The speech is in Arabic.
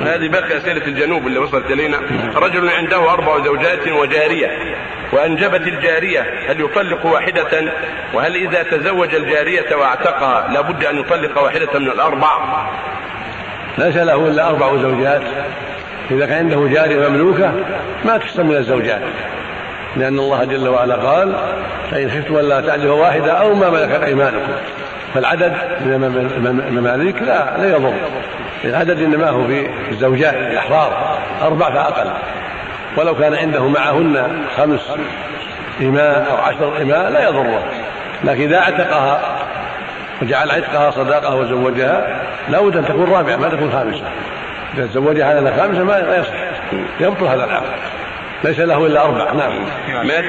هذه باقي أسئلة الجنوب اللي وصلت إلينا. رجل عنده أربع زوجات وجارية. وأنجبت الجارية هل يطلق واحدة؟ وهل إذا تزوج الجارية واعتقها لابد أن يطلق واحدة من الأربع؟ ليس له إلا أربع زوجات. إذا كان عنده جارية مملوكة ما تحسن من الزوجات. لأن الله جل وعلا قال فإن خفتم ألا تعدلوا واحدة أو ما ملكت أيمانكم. فالعدد من المماليك لا لا يضر. العدد إنما هو في الزوجات الأحرار أربع فأقل ولو كان عنده معهن خمس إماء أو عشر إماء لا يضره. لكن إذا اعتقها وجعل عتقها صداقة وزوجها لا بد أن تكون رابعة ما تكون خامسة. إذا تزوجها على خامسة ما يصح. يبطل هذا العقد. ليس له إلا أربع نعم.